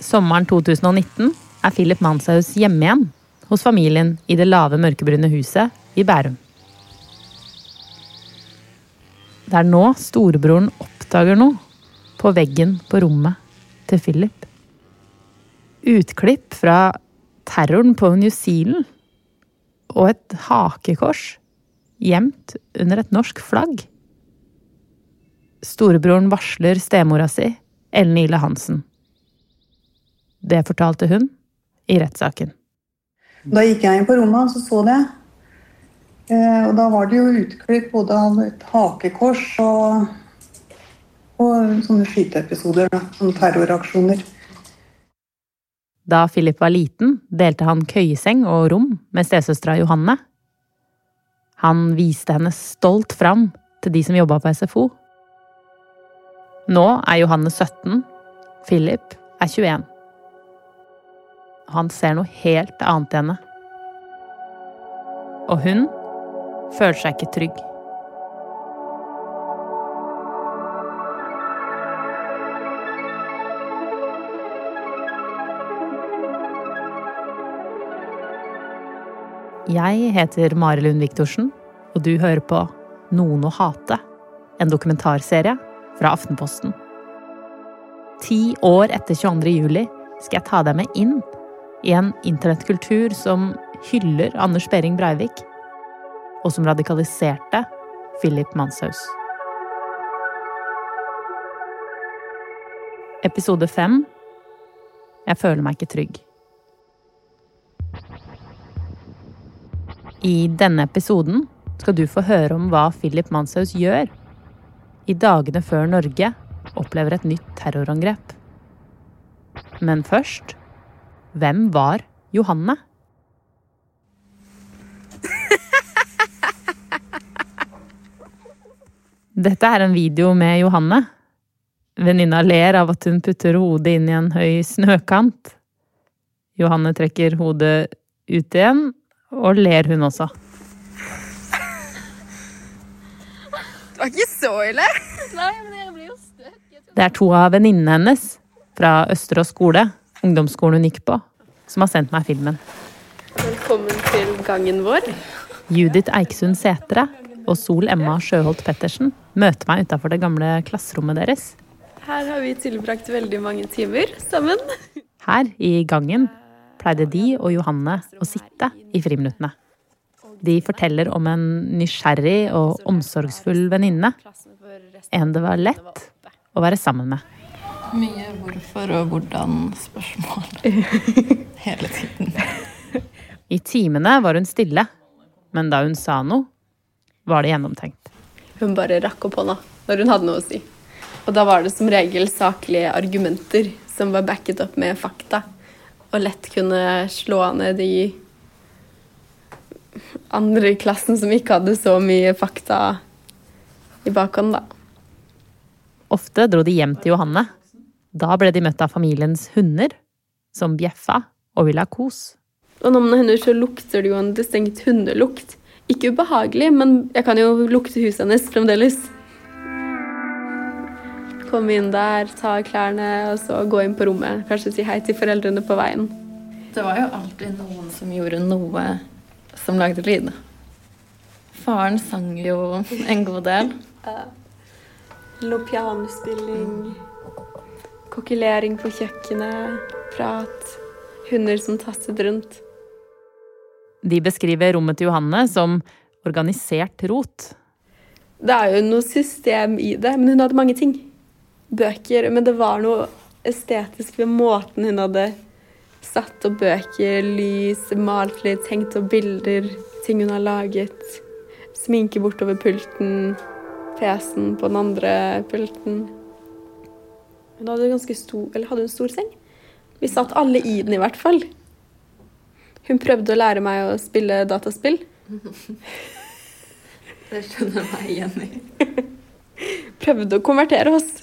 Sommeren 2019 er Philip Manshaus hjemme igjen hos familien i det lave, mørkebrune huset i Bærum. Det er nå storebroren oppdager noe på veggen på rommet til Philip. Utklipp fra terroren på New Zealand og et hakekors gjemt under et norsk flagg. Storebroren varsler stemora si, Ellen Ile Hansen. Det fortalte hun i rettssaken. Da gikk jeg inn på rommet hans og så det. Eh, og da var det jo utklipp både av et hakekors og, og sånne skyteepisoder. Sånne terroraksjoner. Da Philip var liten, delte han køyeseng og rom med stesøstera Johanne. Han viste henne stolt fram til de som jobba på SFO. Nå er Johanne 17, Philip er 21. Han ser noe helt annet i henne. Og hun føler seg ikke trygg. Jeg heter Mari Lund Viktorsen, og du hører på Noen å hate, en dokumentarserie fra Aftenposten. Ti år etter 22. juli skal jeg ta deg med inn i en internettkultur som hyller Anders Behring Breivik, og som radikaliserte Philip Manshaus. Episode fem Jeg føler meg ikke trygg. I denne episoden skal du få høre om hva Philip Manshaus gjør i dagene før Norge opplever et nytt terrorangrep. Men først hvem var Johanne? Dette er en video med Johanne. Venninna ler av at hun putter hodet inn i en høy snøkant. Johanne trekker hodet ut igjen, og ler hun også. Det var ikke så ille. Nei, men jeg blir jo støtt. Det er to av venninnene hennes fra Østerås skole, ungdomsskolen hun gikk på, som har sendt meg filmen. Velkommen til gangen vår. Judith Eiksund Sætre og Sol Emma Sjøholt Pettersen møter meg utafor det gamle klasserommet deres. Her har vi tilbrakt veldig mange timer sammen. Her, i gangen, pleide de og Johanne å sitte i friminuttene. De forteller om en nysgjerrig og omsorgsfull venninne. En det var lett å være sammen med. Mye hvorfor og hvordan-spørsmål hele tiden. I timene var hun stille, men da hun sa noe, var det gjennomtenkt. Hun bare rakk opp hånda når hun hadde noe å si. Og da var det som regel saklige argumenter som var backet opp med fakta. Og lett kunne slå ned de andre i klassen som ikke hadde så mye fakta i bakhånd, da. Ofte dro de hjem til Johanne. Da ble de møtt av familiens hunder, som bjeffa og ville ha kos. Og når man har hunder, så lukter det jo en distinkt hundelukt. Ikke ubehagelig, men jeg kan jo lukte huset hennes fremdeles. Komme inn der, ta av klærne, og så gå inn på rommet. Kanskje si hei til foreldrene på veien. Det var jo alltid noen som gjorde noe som lagde lyd. Faren sang jo en god del. Lå pianospilling, kokkelering på kjøkkenet, prat, hunder som tasset rundt. De beskriver rommet til Johanne som organisert rot. Det er jo noe system i det, men hun hadde mange ting. Bøker, men det var noe estetisk ved måten hun hadde satt opp bøker, lys, malt litt, hengt opp bilder, ting hun har laget. Sminke bortover pulten, PC-en på den andre pulten. Hun hadde, ganske stor, eller hadde hun stor seng. Vi satt alle i den, i hvert fall. Hun prøvde å lære meg å spille dataspill. Det skjønner jeg meg igjen i. Prøvde å konvertere oss.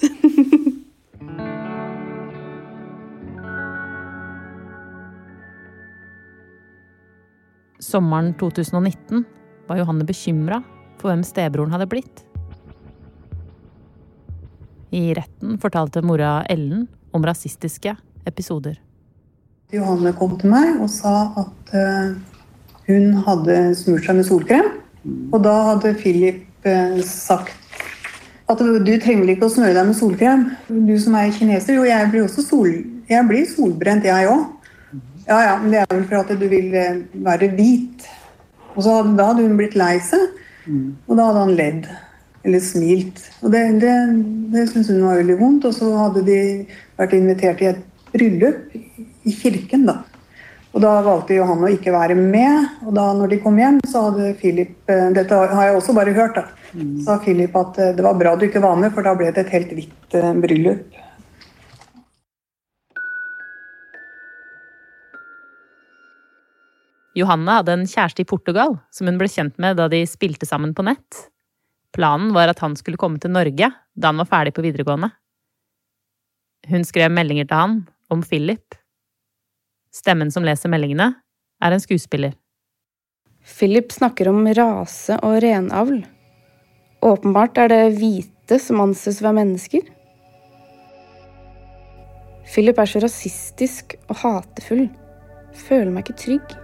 Sommeren 2019 var Johanne bekymra for hvem stebroren hadde blitt. I retten fortalte mora Ellen om rasistiske episoder. Johanne kom til meg og sa at eh, hun hadde smurt seg med solkrem. Og da hadde Philip eh, sagt at du trenger vel ikke å smøre deg med solkrem. Du som er kineser, jo jeg blir også sol, jeg blir solbrent, jeg òg. Ja ja, men det er vel for at du vil eh, være hvit. Og så hadde, da hadde hun blitt lei seg, og da hadde han ledd. Eller smilt. Og det, det, det syntes hun var veldig vondt. Og så hadde de vært invitert i et bryllup i kirken, da. Og da valgte Johanne å ikke være med. Og da når de kom hjem, så hadde Philip eh, Dette har jeg også bare hørt, da. Sa Philip at eh, det var bra du ikke var med, for da ble det et helt hvitt eh, bryllup. Johanne hadde en kjæreste i Portugal som hun ble kjent med da de spilte sammen på nett. Planen var at han skulle komme til Norge da han var ferdig på videregående. Hun skrev meldinger til han om Philip. Stemmen som leser meldingene, er en skuespiller. Philip snakker om rase og renavl. Åpenbart er det hvite som anses å være mennesker. Philip er så rasistisk og hatefull. Føler meg ikke trygg.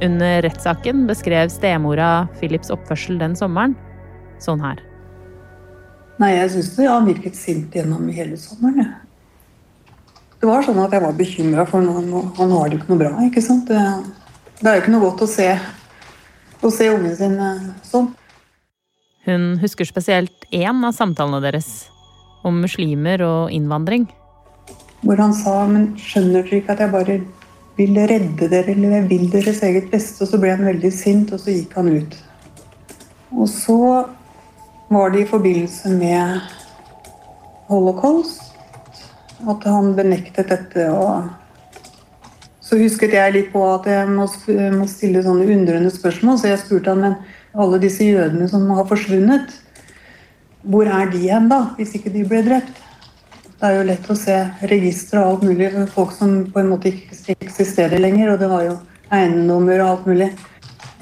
Under rettssaken beskrev stemora Philips oppførsel den sommeren sånn her. Nei, jeg syns han virket sint gjennom hele sommeren. Ja. Det var sånn at jeg var bekymra for han, han har det ikke noe bra. ikke sant? Det, det er jo ikke noe godt å se, å se ungen sin eh, sånn. Hun husker spesielt én av samtalene deres, om muslimer og innvandring. Hvor han sa men skjønner dere ikke at jeg bare vil redde dere, eller vil deres eget beste? Og så ble han veldig sint, og så gikk han ut. Og så var det i forbindelse med holocaust at han benektet dette. og så husket jeg litt på at jeg må stille sånne undrende spørsmål, så jeg spurte han men alle disse jødene som har forsvunnet, hvor er de hen da, hvis ikke de ble drept? Det er jo lett å se registre og alt mulig for folk som på en måte ikke eksisterer lenger. Og det var jo eiendommer og alt mulig.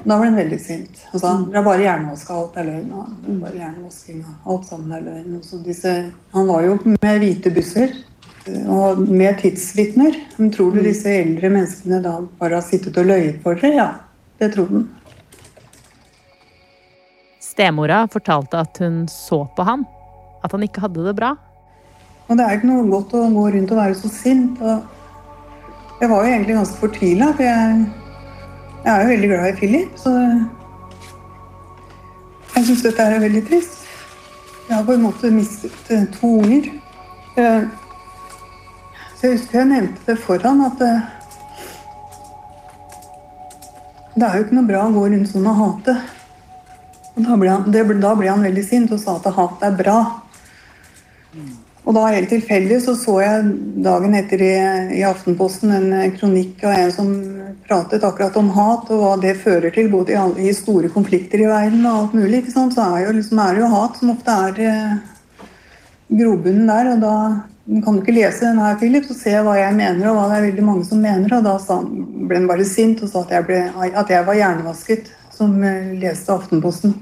Da ble han veldig sint. Og sa det er bare hjernevask, alt er løgn. Og bare hjernevasking, alt sammen er løgn. Disse, han var jo med hvite busser og med tidsvitner. Men tror du disse eldre menneskene da bare har sittet og løyet for dere? Ja, det tror den. Stemora fortalte at hun så på han, at han ikke hadde det bra. Og det er ikke noe godt å gå rundt og være så sint. Og jeg var jo egentlig ganske fortvila, for jeg, jeg, er jo veldig glad i Philip. Så jeg syns dette er veldig trist. Jeg har på en måte mistet eh, to unger. Eh, så jeg husker jeg nevnte det foran at eh, det er jo ikke noe bra å gå rundt sånn og hate. Og da ble, han, det, da ble han veldig sint og sa at hat er bra. Og da helt tilfeldig så så jeg dagen etter i, i, Aftenposten en kronikk av en som pratet akkurat om hat og hva det fører til, både i, i store konflikter i verden og alt mulig. Så er, jo, liksom, er det jo hat som ofte er eh, grobunnen der. Og da kan du ikke lese den her, Philip, så se hva jeg mener, og hva det er veldig mange som mener. Og da sa, ble han bare sint og sa at jeg, ble, at jeg var hjernevasket, som eh, leste Aftenposten.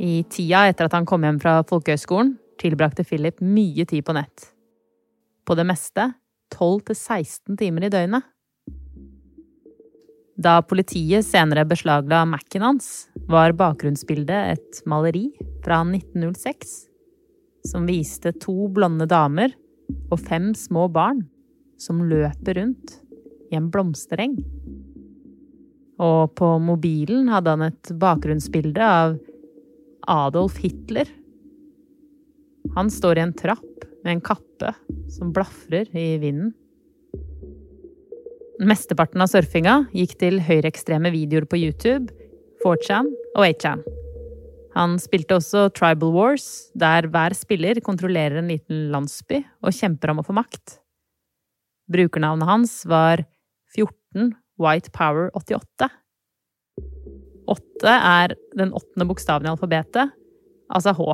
I tida etter at han kom hjem fra folkehøgskolen, tilbrakte Philip mye tid på nett. På det meste 12–16 timer i døgnet. Da politiet senere beslagla Mac-en hans, var bakgrunnsbildet et maleri fra 1906 som viste to blonde damer og fem små barn som løper rundt i en blomstereng. Og på mobilen hadde han et bakgrunnsbilde av Adolf Hitler. Han står i en trapp med en kappe som blafrer i vinden. Mesteparten av surfinga gikk til høyreekstreme videoer på YouTube, 4chan og 8chan. Han spilte også Tribal Wars, der hver spiller kontrollerer en liten landsby og kjemper om å få makt. Brukernavnet hans var 14 White Power 88. Åtte er den åttende bokstaven i alfabetet, altså H.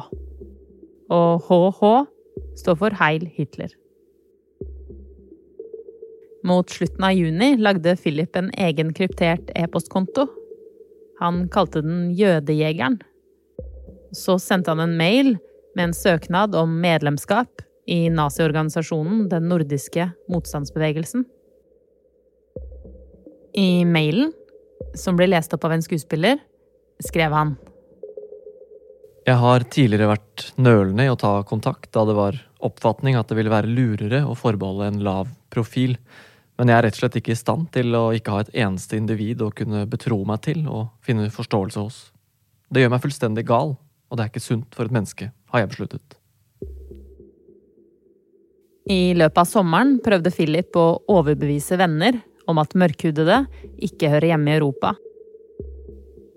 Og HH står for Heil Hitler. Mot slutten av juni lagde Philip en egen kryptert e-postkonto. Han kalte den Jødejegeren. Så sendte han en mail med en søknad om medlemskap i naziorganisasjonen Den nordiske motstandsbevegelsen. I mailen, som ble lest opp av en skuespiller, skrev han Jeg har tidligere vært nølende i å ta kontakt, da det var oppfatning at det ville være lurere å forbeholde en lav profil. Men jeg er rett og slett ikke i stand til å ikke ha et eneste individ å kunne betro meg til og finne forståelse hos. Det gjør meg fullstendig gal, og det er ikke sunt for et menneske, har jeg besluttet. I løpet av sommeren prøvde Philip å overbevise venner om at mørkhudede ikke hører hjemme i Europa.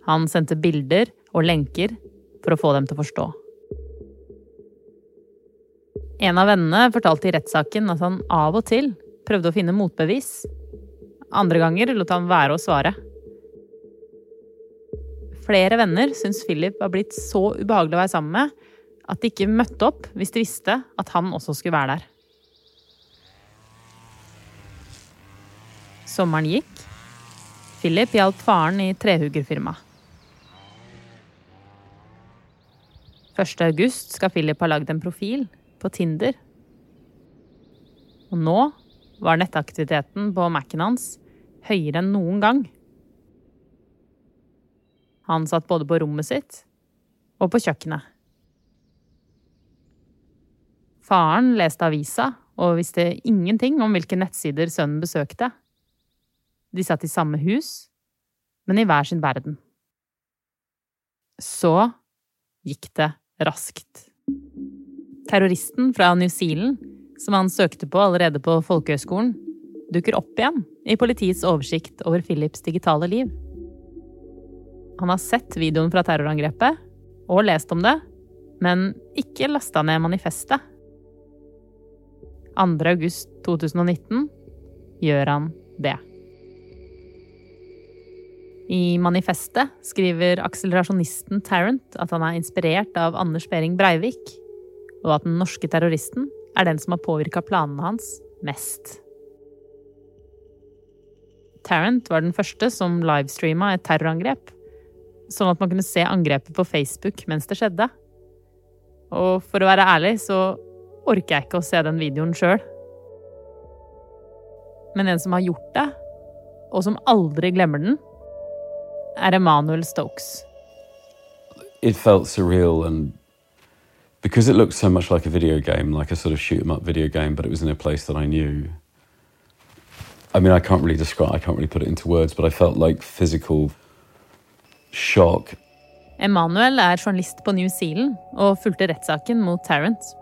Han sendte bilder og lenker for å få dem til å forstå. En av vennene fortalte i rettssaken at han av og til prøvde å finne motbevis. Andre ganger lot han være å svare. Flere venner syns Philip var blitt så ubehagelig å være sammen med at de ikke møtte opp hvis de visste at han også skulle være der. Sommeren gikk. Philip hjalp faren i trehuggerfirmaet. 1. august skal Philip ha lagd en profil på Tinder. Og nå var nettaktiviteten på Mac-en hans høyere enn noen gang. Han satt både på rommet sitt og på kjøkkenet. Faren leste avisa og visste ingenting om hvilke nettsider sønnen besøkte. De satt i samme hus, men i hver sin verden. Så gikk det raskt. Terroristen fra New Zealand, som han søkte på allerede på folkehøgskolen, dukker opp igjen i politiets oversikt over Philips digitale liv. Han har sett videoen fra terrorangrepet og lest om det, men ikke lasta ned manifestet. 2. august 2019 gjør han det. I manifestet skriver akselerasjonisten Tarrant at han er inspirert av Anders Behring Breivik, og at den norske terroristen er den som har påvirka planene hans mest. Tarrant var den første som livestreama et terrorangrep, sånn at man kunne se angrepet på Facebook mens det skjedde. Og for å være ærlig så orker jeg ikke å se den videoen sjøl. Men en som har gjort det, og som aldri glemmer den, er Emanuel Stokes. It felt surreal and because it looked so much like a video game, like a sort of shoot 'em up video game, but it was in a place that I knew. I mean, I can't really describe, I can't really put it into words, but I felt like physical shock. Emanuel er journalist på New Zealand og fulgte rettssaken mot Tarrant.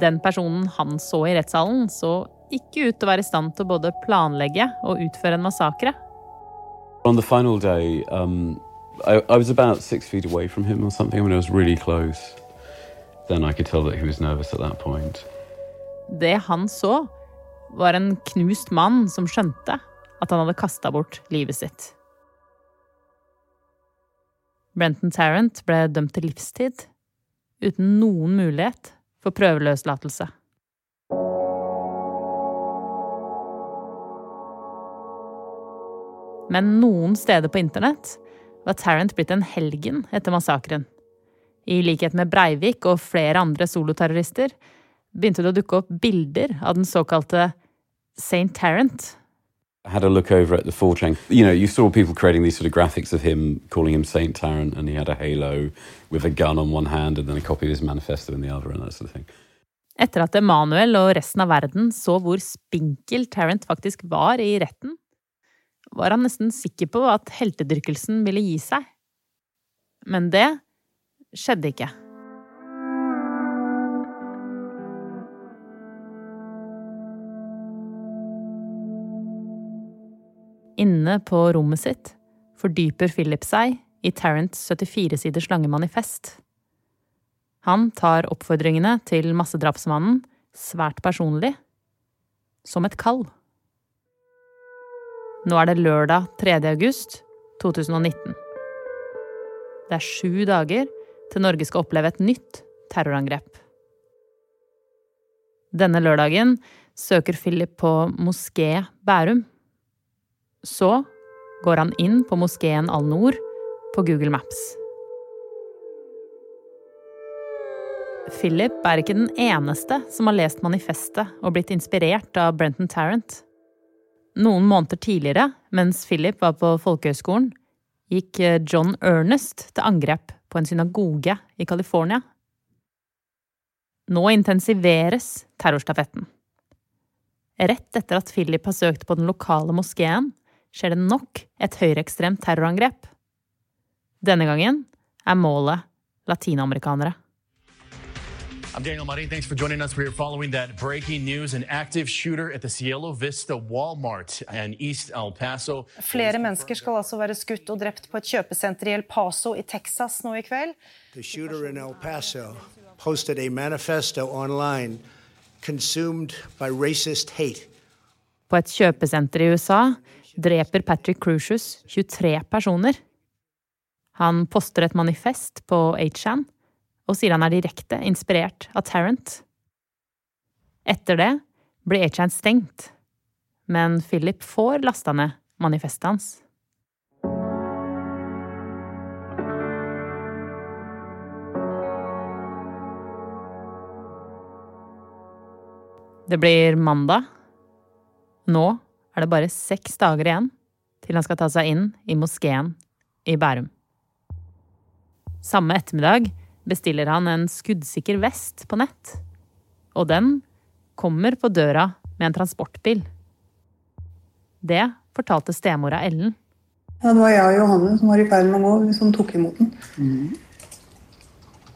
Den personen han så i rettssalen, så ikke ut til å være i stand til å både planlegge og utføre en massakre. On the final day, um, I, I was about six feet away from him or something. When I was really close. Then I could tell that he was nervous at that point. Det han så, var en knust mann som skjønte at han hadde kasta bort livet sitt. Brenton Tarrant ble dømt til livstid, uten noen mulighet for prøveløslatelse. Men noen steder på internett var Tarrant blitt en helgen etter massakren. I likhet med Breivik og flere andre soloterrorister begynte det å dukke opp bilder av den såkalte St. Tarrant. I had a look over at the 4chan. You know, you saw people creating these sort of graphics of him calling him Saint Tarrant, and he had a halo with a gun on one hand and then a copy of his manifesto in the other, and that sort of thing. Etter at Emanuel og resten av verden så hvor spinkel Tarrant faktisk var i retten, var han nesten sikker på at heltedyrkelsen ville gi seg. Men det skjedde ikke. Inne på rommet sitt fordyper Philip seg i Tarrants 74-siders lange manifest. Han tar oppfordringene til massedrapsmannen svært personlig, som et kall. Nå er det lørdag 3. august 2019. Det er sju dager til Norge skal oppleve et nytt terrorangrep. Denne lørdagen søker Philip på Moské Bærum. Så går han inn på moskeen Al-Noor på Google Maps. Philip er ikke den eneste som har lest manifestet og blitt inspirert av Brenton Tarrant. Noen måneder tidligere, mens Philip var på folkehøyskolen, gikk John Ernest til angrep på en synagoge i California. Nå intensiveres terrorstafetten. Rett etter at Philip har søkt på den lokale moskeen, skjer det nok et høyreekstremt terrorangrep. Denne gangen er målet latinamerikanere. I'm Daniel Marin. Thanks for joining us. We're following that breaking news. An active shooter at the Cielo Vista Walmart in East El Paso. Flere mennesker skal altså være skutt og drept på et kjøpesenter i El Paso i Texas nå i kveld. The shooter in El Paso posted a manifesto online consumed by racist hate. På et kjøpesenter i USA dreper Patrick Crucius 23 personer. Han poster et manifest på Achan og sier han er direkte inspirert av Tarrant. Etter det blir Achan stengt, men Philip får lasta ned manifestet hans. Det blir mandag. Nå er det bare seks dager igjen til han skal ta seg inn i moskeen i Bærum. Samme ettermiddag bestiller han en skuddsikker vest på nett. Og den kommer på døra med en transportbil. Det fortalte stemora Ellen. Ja, det var jeg og Johanne som var i ferd med å gå, som tok imot den. Mm.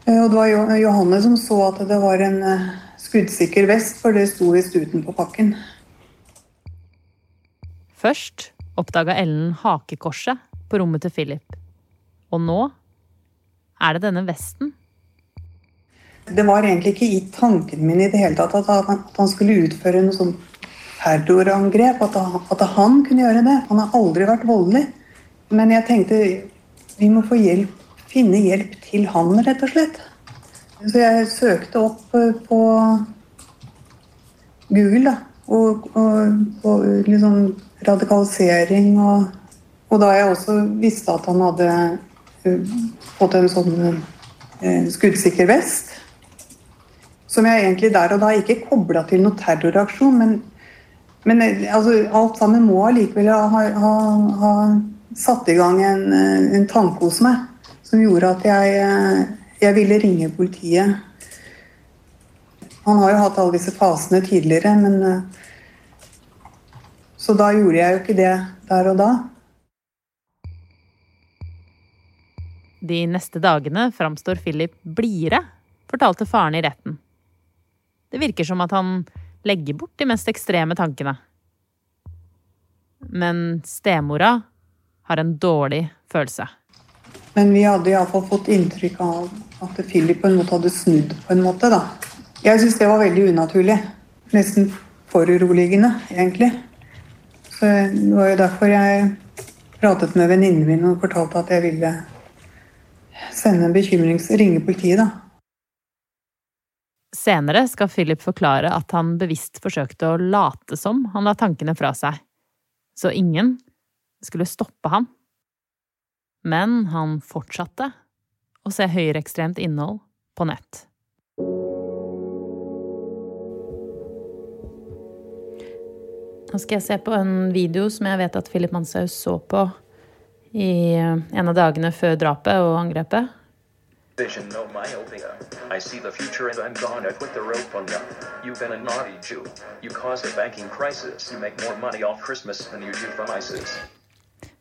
Og det var Johanne som så at det var en eh, skuddsikker vest, for det sto i stuten på pakken. Først oppdaga Ellen hakekorset på rommet til Philip. Og nå er det denne vesten. Det var egentlig ikke i tanken min i det hele tatt at han, at han skulle utføre noe sånn terrorangrep. At, at, han kunne gjøre det. Han har aldri vært voldelig. Men jeg tenkte vi må få hjelp, finne hjelp til han, rett og slett. Så jeg søkte opp eh, på Google, da. Og, og, og liksom radikalisering og, og da jeg også visste at han hadde fått en sånn eh, skuddsikker vest. Som jeg egentlig der og da ikke kobla til noe terroraksjon, men, men eh, altså, alt sammen må allikevel ha, ha, ha, satt i gang en, eh, en, tanke hos meg som gjorde at jeg, jeg ville ringe politiet. Han har jo hatt alle disse fasene tidligere, men Så da gjorde jeg jo ikke det der og da. De neste dagene framstår Philip blidere, fortalte faren i retten. Det virker som at han legger bort de mest ekstreme tankene. Men stemora har en dårlig følelse. Men vi hadde iallfall fått inntrykk av at Philip på en måte hadde snudd på en måte, da. Jeg syns det var veldig unaturlig. Nesten foruroligende, egentlig. Så det var jo derfor jeg pratet med venninnen min og fortalte at jeg ville sende en bekymrings... ringe politiet, da. Senere skal Philip forklare at han bevisst forsøkte å late som han la tankene fra seg, så ingen skulle stoppe ham. Men han fortsatte å se høyreekstremt innhold på nett. Nå skal jeg se på en video som jeg vet at Philip Manshaus så på i en av dagene før drapet og angrepet.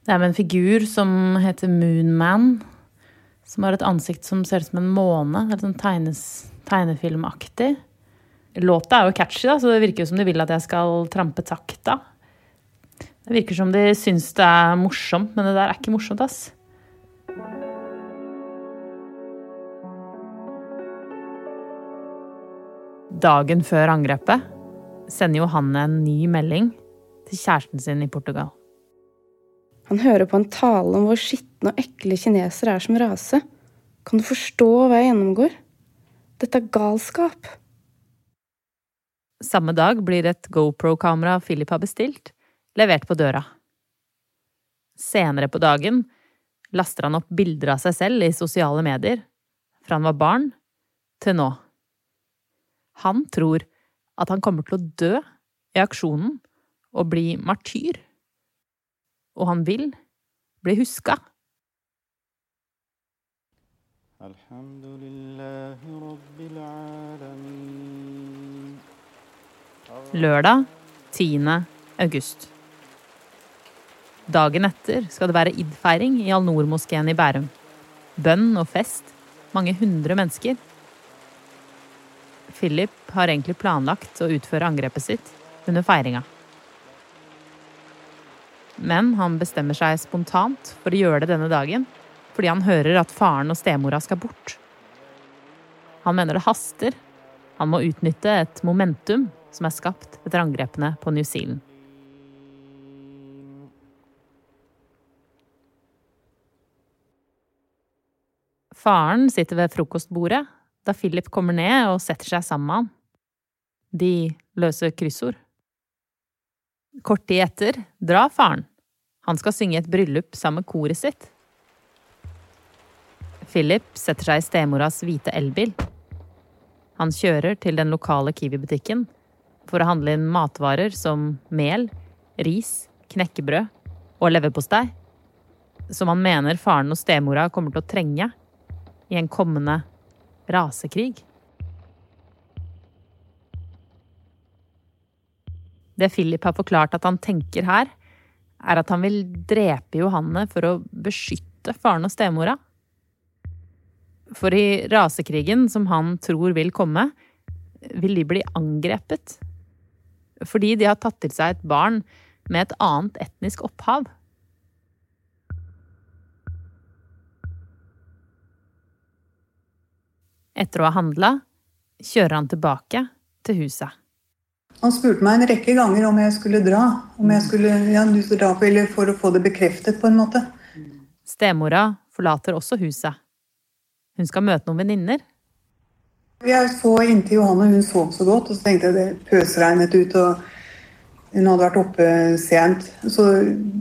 Det er med en figur som heter Moonman. Som har et ansikt som ser ut som en måne. Helt sånn tegnes, tegnefilmaktig. Låta er jo catchy, da, så det virker jo som de vil at jeg skal trampe takta. Det virker som de syns det er morsomt, men det der er ikke morsomt, ass. Dagen før angrepet sender Johanne en ny melding til kjæresten sin i Portugal. Han hører på en tale om hvor skitne og ekle kinesere er som rase. Kan du forstå hva jeg gjennomgår? Dette er galskap. Samme dag blir et GoPro-kamera Philip har bestilt, levert på døra. Senere på dagen laster han opp bilder av seg selv i sosiale medier, fra han var barn til nå. Han tror at han kommer til å dø i aksjonen og bli martyr. Og han vil bli huska. Lørdag 10. august. Dagen etter skal det være id-feiring i Al-Noor-moskeen i Bærum. Bønn og fest. Mange hundre mennesker. Philip har egentlig planlagt å utføre angrepet sitt under feiringa. Men han bestemmer seg spontant for å gjøre det denne dagen, fordi han hører at faren og stemora skal bort. Han mener det haster. Han må utnytte et momentum som er skapt etter angrepene på New Zealand. Faren sitter ved frokostbordet da Philip kommer ned og setter seg sammen med han. De løser kryssord. Kort tid etter drar faren. Han skal synge et bryllup sammen med koret sitt. Philip setter seg i stemoras hvite elbil. Han kjører til den lokale Kiwi-butikken for å handle inn matvarer som mel, ris, knekkebrød og leverpostei, som han mener faren og stemora kommer til å trenge i en kommende rasekrig. Det Philip har forklart at han tenker her, er at han vil drepe Johanne for å beskytte faren og stemora. For i rasekrigen som han tror vil komme, vil de bli angrepet. Fordi de har tatt til seg et barn med et annet etnisk opphav. Etter å ha handla kjører han tilbake til huset. Han spurte meg en rekke ganger om jeg skulle dra. Om jeg skulle, ja, du skulle dra på, eller for å få det bekreftet, på en måte. Stemora forlater også huset. Hun skal møte noen venninner. Jeg så inntil Johanne, hun sov så godt, og så tenkte jeg det pøsregnet ut. og Hun hadde vært oppe sent, så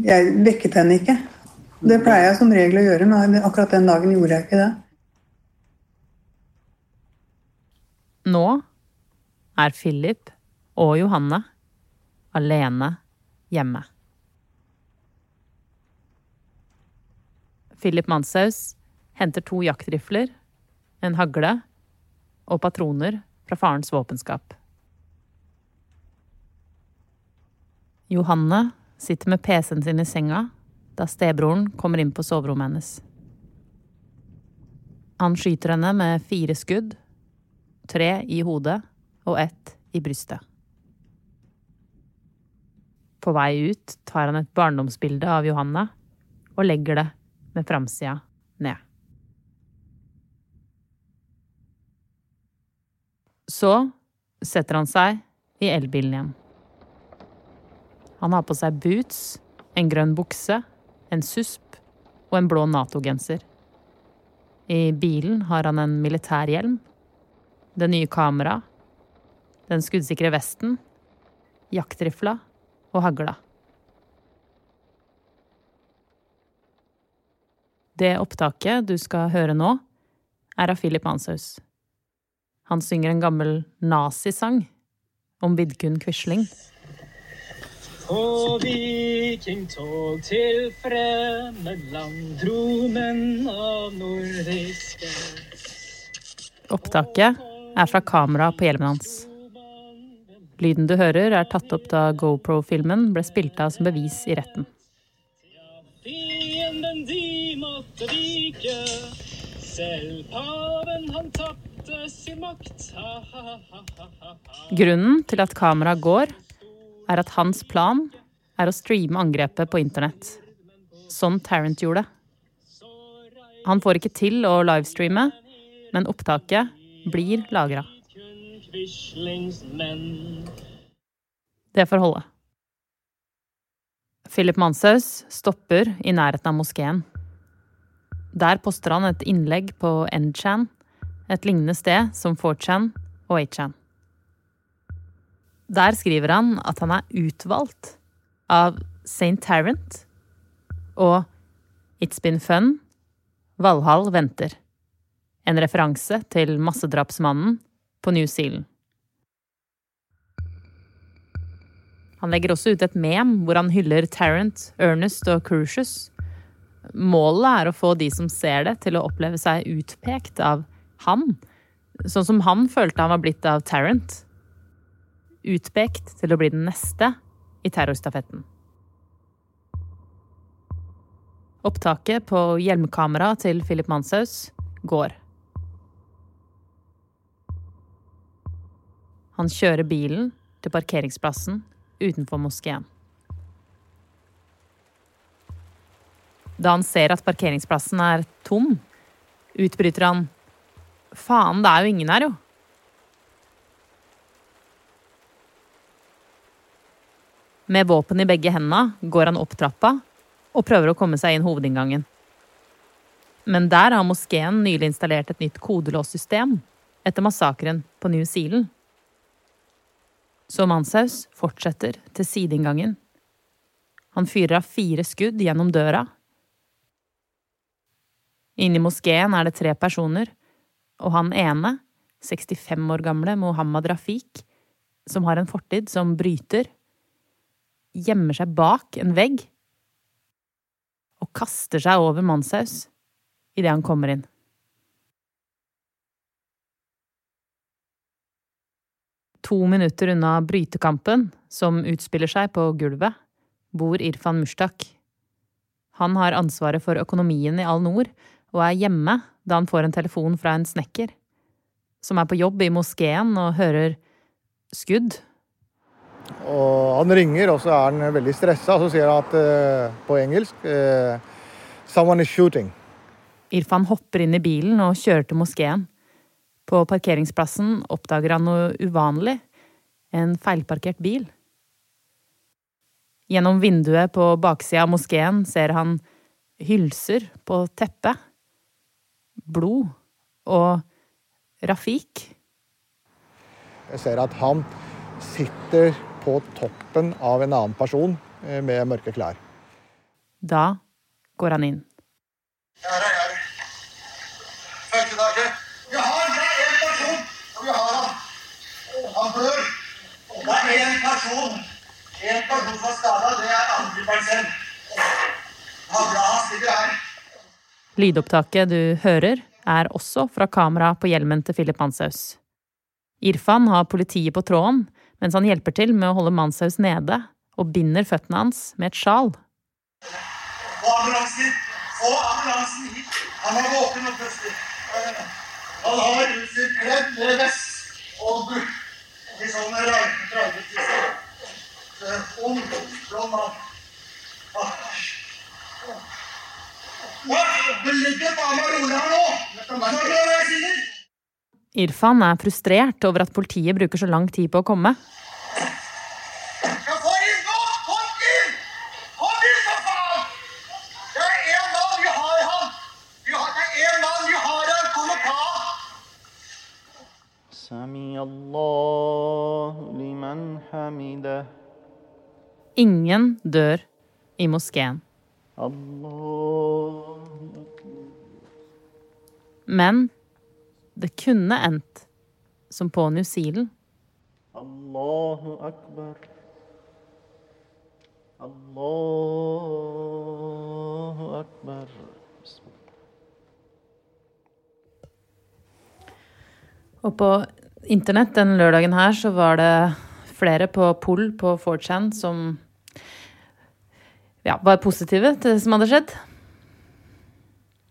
jeg vekket henne ikke. Det pleier jeg som regel å gjøre, men akkurat den dagen gjorde jeg ikke det. Nå er Philip og Johanne alene hjemme. Philip Manshaus henter to jaktrifler, en hagle og patroner fra farens våpenskap. Johanne sitter med PC-en sin i senga da stebroren kommer inn på soverommet hennes. Han skyter henne med fire skudd tre i hodet og ett i brystet. På vei ut tar han et barndomsbilde av Johanna og legger det med framsida ned. Så setter han seg i elbilen igjen. Han har på seg boots, en grønn bukse, en susp og en blå Nato-genser. I bilen har han en militærhjelm det nye kameraet, den skuddsikre vesten, jaktrifla og hagla. Det opptaket du skal høre nå, er av Philip Manshaus. Han synger en gammel nazisang om Vidkun Quisling. På vikingtog til fremmedland dro menn av nordiske Opptaket er fra kameraet på hjelmen hans. Lyden du hører, er tatt opp da GoPro-filmen ble spilt av som bevis i retten. Fienden de måtte vike, selv paven han tapte sin makt. Ha, ha, ha, ha, ha. Grunnen til at kameraet går, er at hans plan er å streame angrepet på internett. Sånn Tarrant gjorde. Han får ikke til å livestreame, men opptaket blir lagra. Det får holde. Philip Manshaus stopper i nærheten av moskeen. Der poster han et innlegg på N-chan, et lignende sted som 4chan og 8chan. Der skriver han at han er utvalgt av St. Tarrant og It's Been Fun, Valhall venter. En referanse til massedrapsmannen på New Zealand. Han legger også ut et mem hvor han hyller Tarrant, Ernest og Crucius. Målet er å få de som ser det, til å oppleve seg utpekt av han, sånn som han følte han var blitt av Tarrant. Utpekt til å bli den neste i terrorstafetten. Opptaket på hjelmkameraet til Philip Manshaus går. Han kjører bilen til parkeringsplassen utenfor moskeen. Da han ser at parkeringsplassen er tom, utbryter han Faen, det er jo ingen her, jo. Med våpen i begge hendene går han opp trappa og prøver å komme seg inn hovedinngangen. Men der har moskeen nylig installert et nytt kodelåssystem etter massakren på New Zealand. Så Manshaus fortsetter til sideinngangen. Han fyrer av fire skudd gjennom døra. Inne i moskeen er det tre personer, og han ene, 65 år gamle Mohammed Rafik, som har en fortid som bryter, gjemmer seg bak en vegg og kaster seg over Manshaus idet han kommer inn. To minutter unna brytekampen, som utspiller seg på gulvet, bor Irfan Mushtak. Han har ansvaret for økonomien i Al-Noor og er hjemme da han får en telefon fra en snekker, som er på jobb i moskeen og hører skudd. Og han ringer, og så er han veldig stressa, og så sier han at, uh, på engelsk uh, 'Someone is shooting'. Irfan hopper inn i bilen og kjører til moskeen. På parkeringsplassen oppdager han noe uvanlig. En feilparkert bil. Gjennom vinduet på baksida av moskeen ser han hylser på teppet. Blod. Og Rafik. Jeg ser at han sitter på toppen av en annen person eh, med mørke klær. Da går han inn. Feltedager. Han Og Det er én person. Én person som er skada, det er André Bergsen. Han bra, han ligger her. Lydopptaket du hører, er også fra kamera på hjelmen til Philip Manshaus. Irfan har politiet på tråden, mens han hjelper til med å holde Manshaus nede og binder føttene hans med et sjal. Få ambulansen. Få ambulansen hit. Han er våken og puster. Han har utstyrt kledd med vest og bukk i sånn traumetisser. Ung, blond mann. Sier? Irfan er frustrert over at politiet bruker så lang tid på å komme. Ingen dør i moskeen. Men det kunne endt som på New Zealand. Allahu akbar. Allahu akbar. Og på internett den lørdagen her så var det flere på Pol på 4chan som ja, var positive til det som hadde skjedd.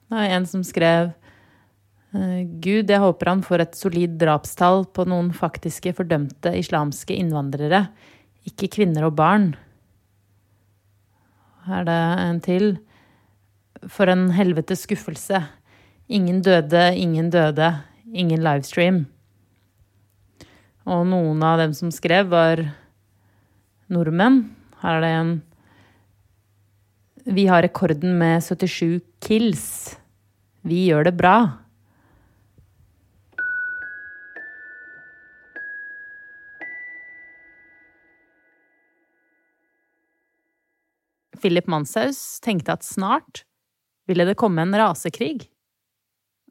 Det var en som skrev eh, Gud, jeg håper han får et solid drapstall på noen faktiske fordømte islamske innvandrere, ikke kvinner og barn. Her er det en til. For en helvetes skuffelse. Ingen døde, ingen døde, ingen livestream. Og noen av dem som skrev, var nordmenn. Her er det en Vi har rekorden med 77 kills. Vi gjør det bra. Philip Manshaus tenkte at snart ville det komme en rasekrig,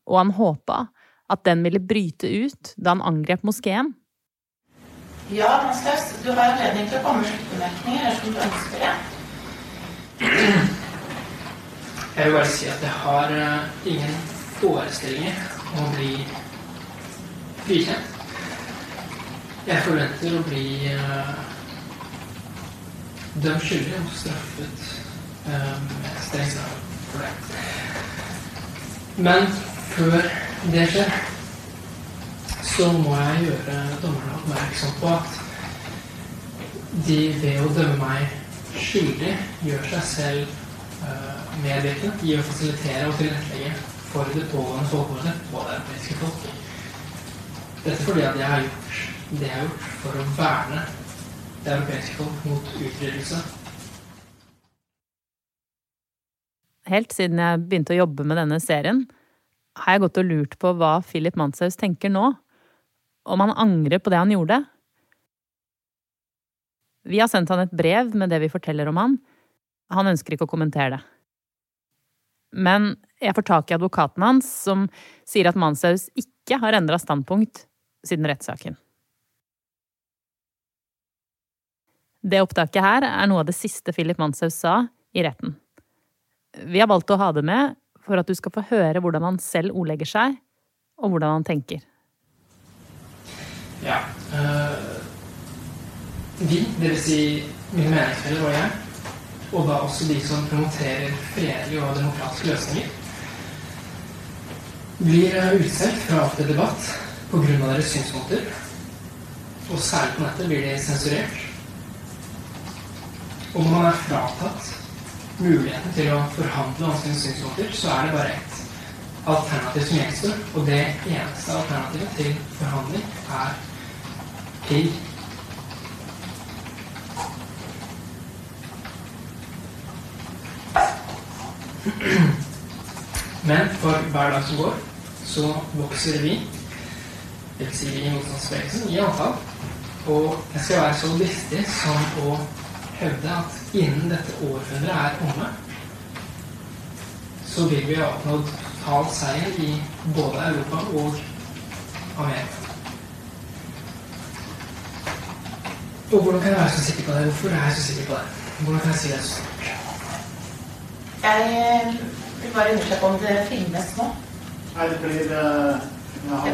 og han håpa at den ville bryte ut da han angrep moskeen. Ja, Manshaus, du har anledning til å komme med sluttbemerkninger dersom du ønsker det. Jeg vil bare si at jeg har eh, ingen forestillinger om å bli frikjent. Jeg forventer å bli uh, dømt skyldig og straffet eh, med streng straff for det. Men før det skjer, så må jeg gjøre dommerne oppmerksom på at de ved å dømme meg skyldig gjør seg selv uh, medvirkende i å fasilitere og tilrettelegge for det pågående folkemordet på det europeiske folk. Dette fordi at jeg har gjort det jeg har gjort for å verne det europeiske folk mot utryddelse. Helt siden jeg begynte å jobbe med denne serien, har jeg gått og lurt på hva Philip Manshaus tenker nå. Om han angrer på det han gjorde. Vi har sendt han et brev med det vi forteller om han. Han ønsker ikke å kommentere det. Men jeg får tak i advokaten hans, som sier at Manshaus ikke har endra standpunkt siden rettssaken. Det opptaket her er noe av det siste Philip Manshaus sa i retten. Vi har valgt å ha det med for at du skal få høre hvordan han selv ordlegger seg, og hvordan han tenker. Ja. øh, vi, dvs. Si mine meningsfeller og jeg, og da også de som promoterer fredelige og demokratiske løsninger, blir øh, utstengt fra offentlig debatt pga. deres synspunkter. Og særlig på nettet blir de sensurert. Og når man er fratatt muligheten til å forhandle om sine synspunkter, så er det bare ett alternativ som gjenstår. Og det eneste alternativet til forhandling er krig. Men for hver dag som går, så vokser vi, dvs. Si i motstandsbevegelsen, i antall. Og jeg skal være så listig som å hevde at innen dette århundret er omme, så vil vi ha oppnådd total seier i både Europa og Amerika. Og hvordan kan jeg være så sikker på det? Hvorfor er jeg så sikker på det? Hvordan kan jeg si det? Jeg vil bare undersøke om det filmes nå. Nei, det blir uh,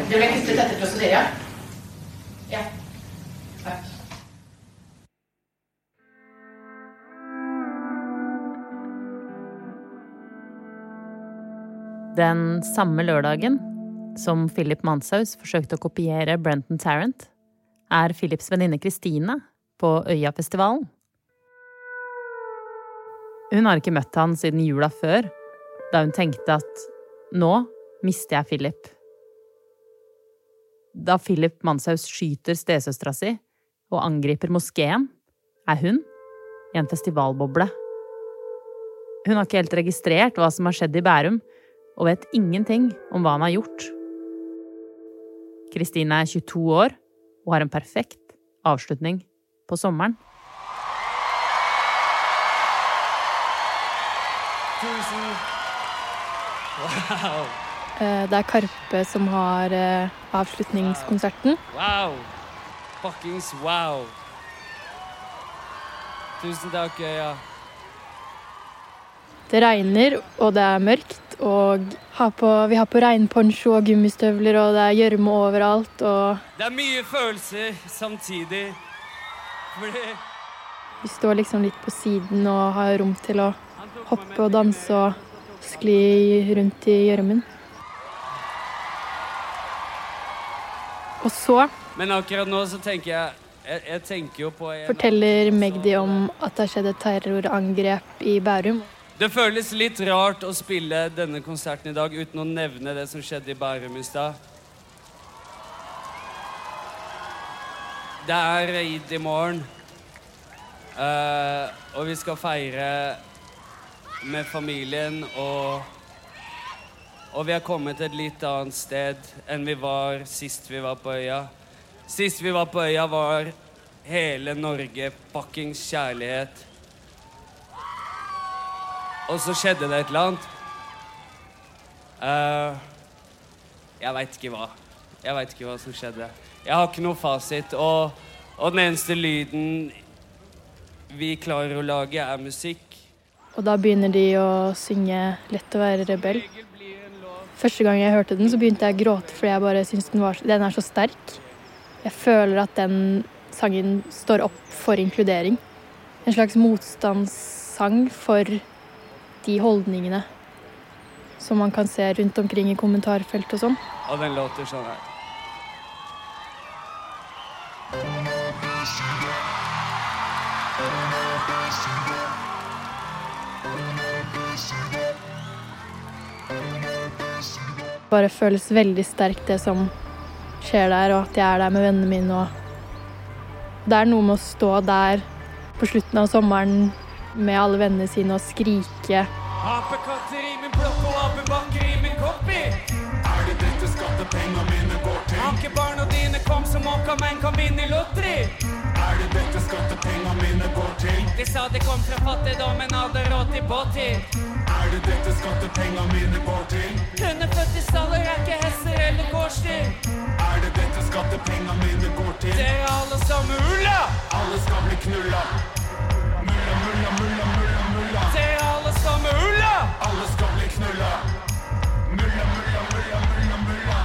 Det ble kuttet etter prosedyre? Ja. Takk. Den samme lørdagen som Philip Manshaus forsøkte å kopiere Brenton Tarrant, er Philips venninne Kristine på Øyafestivalen. Hun har ikke møtt han siden jula før, da hun tenkte at nå mister jeg Philip. Da Philip Manshaus skyter stesøstera si og angriper moskeen, er hun i en festivalboble. Hun har ikke helt registrert hva som har skjedd i Bærum, og vet ingenting om hva han har gjort. Kristine er 22 år og har en perfekt avslutning på sommeren. Tusen Wow. Eh, Det er Karpe som har eh, avslutningskonserten. Wow. Fuckings wow. Tusen takk, Øya. Det regner, og det er mørkt, og har på, vi har på regnponcho og gummistøvler, og det er gjørme overalt, og Det er mye følelser samtidig. Fordi vi står liksom litt på siden og har rom til å hoppe og danse og skli rundt i gjørmen. Og så Men akkurat nå så tenker jeg Jeg, jeg tenker jo på forteller Magdi om at det har skjedd et terrorangrep i Bærum. Det føles litt rart å spille denne konserten i dag uten å nevne det som skjedde i Bærum i stad. Det er id i morgen. Eh, og vi skal feire med familien og Og vi har kommet et litt annet sted enn vi var sist vi var på øya. Sist vi var på øya, var hele Norge fuckings kjærlighet. Og så skjedde det et eller annet. Uh, jeg veit ikke hva. Jeg veit ikke hva som skjedde. Jeg har ikke noe fasit. Og, og den eneste lyden vi klarer å lage, er musikk. Og da begynner de å synge 'Lett å være rebell'. Første gang jeg hørte den, så begynte jeg å gråte fordi jeg bare syns den, den er så sterk. Jeg føler at den sangen står opp for inkludering. En slags motstandssang for de holdningene som man kan se rundt omkring i kommentarfelt og sånn. Og den låter sånn her. bare føles veldig sterkt det som skjer der, og at jeg er der med vennene mine. Og det er noe med å stå der på slutten av sommeren med alle vennene sine og skrike. Apekatter i min blokk og apebakker i min kopi. Er det dette skattepenga mine går til? Har ikke barna dine kom som åka menn kan vinne i lotteri? Er det dette skattepenga mine går til? De sa de kom fra fattigdommen, hadde råd til båttur. Er det dette skattepenga mine går til? Kunne født i staller er ikke hester eller gårdsdyr. Er det dette skattepenga mine går til? Dere er alle sammen ulla! Alle skal bli knulla. Mulla, mulla, mulla, mulla, Se alle skal ulla! Alle skal bli knulla. Mulla, mulla, mulla, mulla, mulla.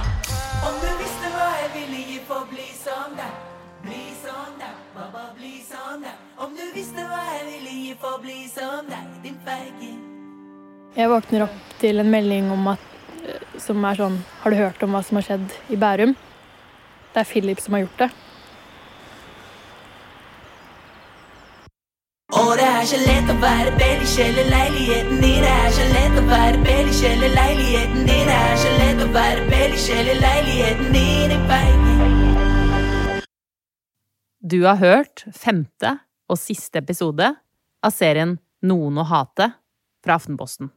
Om du visste hva jeg ville gi for å bli som deg. Bli som deg, baba, bli som deg. Om du visste hva jeg ville gi for å bli som deg, din feiging. Jeg våkner opp til en melding om at, eh, som er sånn Har du hørt om hva som har skjedd i Bærum? Det er Philip som har gjort det. Og det så lett å være bellyskjell i leiligheten din. Det er så lett å være bellyskjell i leiligheten din. Det er så lett å være bellyskjell i leiligheten din. Du har hørt femte og siste episode av serien Noen å hate fra Aftenposten.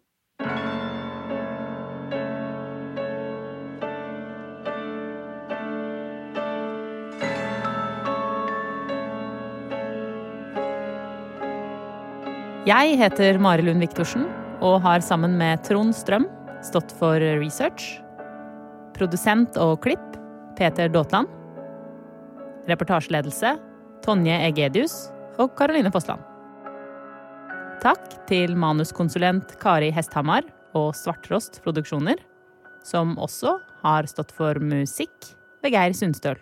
Jeg heter Mari Lund Viktorsen og har sammen med Trond Strøm stått for research. Produsent og klipp Peter Daatland. Reportasjeledelse Tonje Egedius og Karoline Fossland. Takk til manuskonsulent Kari Hesthamar og Svarttrost Produksjoner, som også har stått for musikk ved Geir Sundstøl.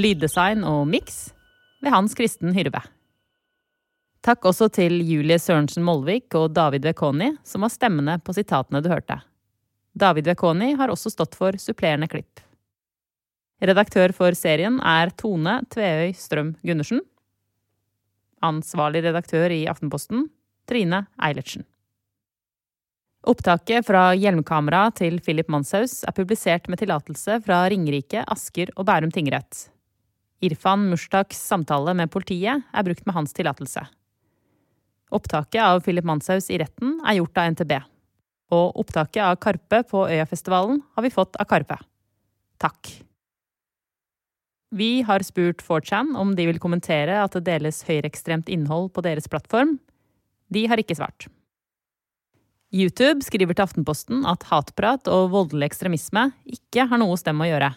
Lyddesign og miks ved Hans Kristen Hyrve. Takk også til Julie Sørensen Molvik og David Vekoni, som var stemmene på sitatene du hørte. David Vekoni har også stått for supplerende klipp. Redaktør for serien er Tone Tveøy Strøm Gundersen. Ansvarlig redaktør i Aftenposten Trine Eilertsen. Opptaket fra hjelmkamera til Philip Manshaus er publisert med tillatelse fra Ringerike, Asker og Bærum tingrett. Irfan Mushtaks samtale med politiet er brukt med hans tillatelse. Opptaket av Philip Manshaus i retten er gjort av NTB. Og opptaket av Karpe på Øyafestivalen har vi fått av Karpe. Takk. Vi har spurt 4chan om de vil kommentere at det deles høyreekstremt innhold på deres plattform. De har ikke svart. YouTube skriver til Aftenposten at hatprat og voldelig ekstremisme ikke har noe hos dem å gjøre.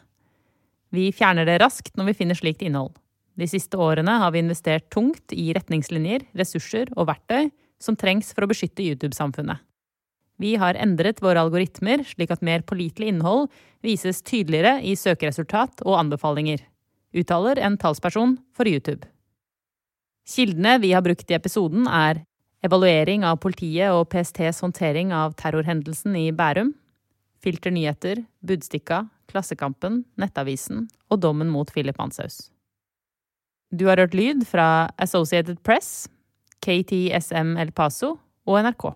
Vi fjerner det raskt når vi finner slikt innhold. De siste årene har vi investert tungt i retningslinjer, ressurser og verktøy som trengs for å beskytte YouTube-samfunnet. Vi har endret våre algoritmer slik at mer pålitelig innhold vises tydeligere i søkeresultat og anbefalinger, uttaler en talsperson for YouTube. Kildene vi har brukt i episoden, er evaluering av politiet og PSTs håndtering av terrorhendelsen i Bærum, Filter nyheter, Budstikka, Klassekampen, Nettavisen og dommen mot Philip Manshaus. Du har hørt lyd fra Associated Press, KTSM El Paso og NRK.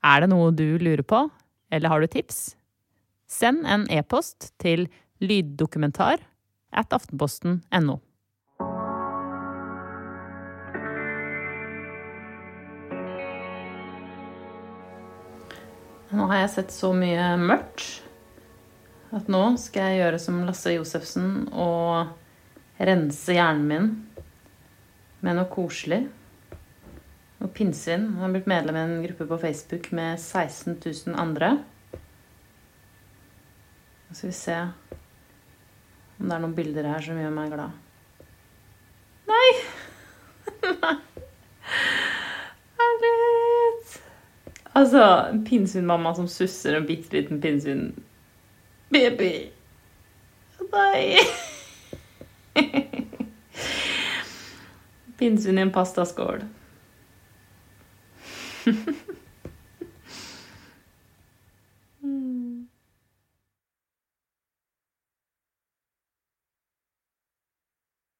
Er det noe du lurer på, eller har du tips? Send en e-post til lyddokumentar at aftenposten.no. Nå har jeg sett så mye mørkt at nå skal jeg gjøre som Lasse Josefsen og rense hjernen min med noe koselig. Og pinnsvin. Han har blitt medlem i en gruppe på Facebook med 16 000 andre. Så skal vi se om det er noen bilder her som gjør meg glad. Nei! Nei. Herlighet! Altså, pinnsvinmamma som susser en bitte liten pinnsvinbaby. Nei! Pinnsvin i en pastaskål.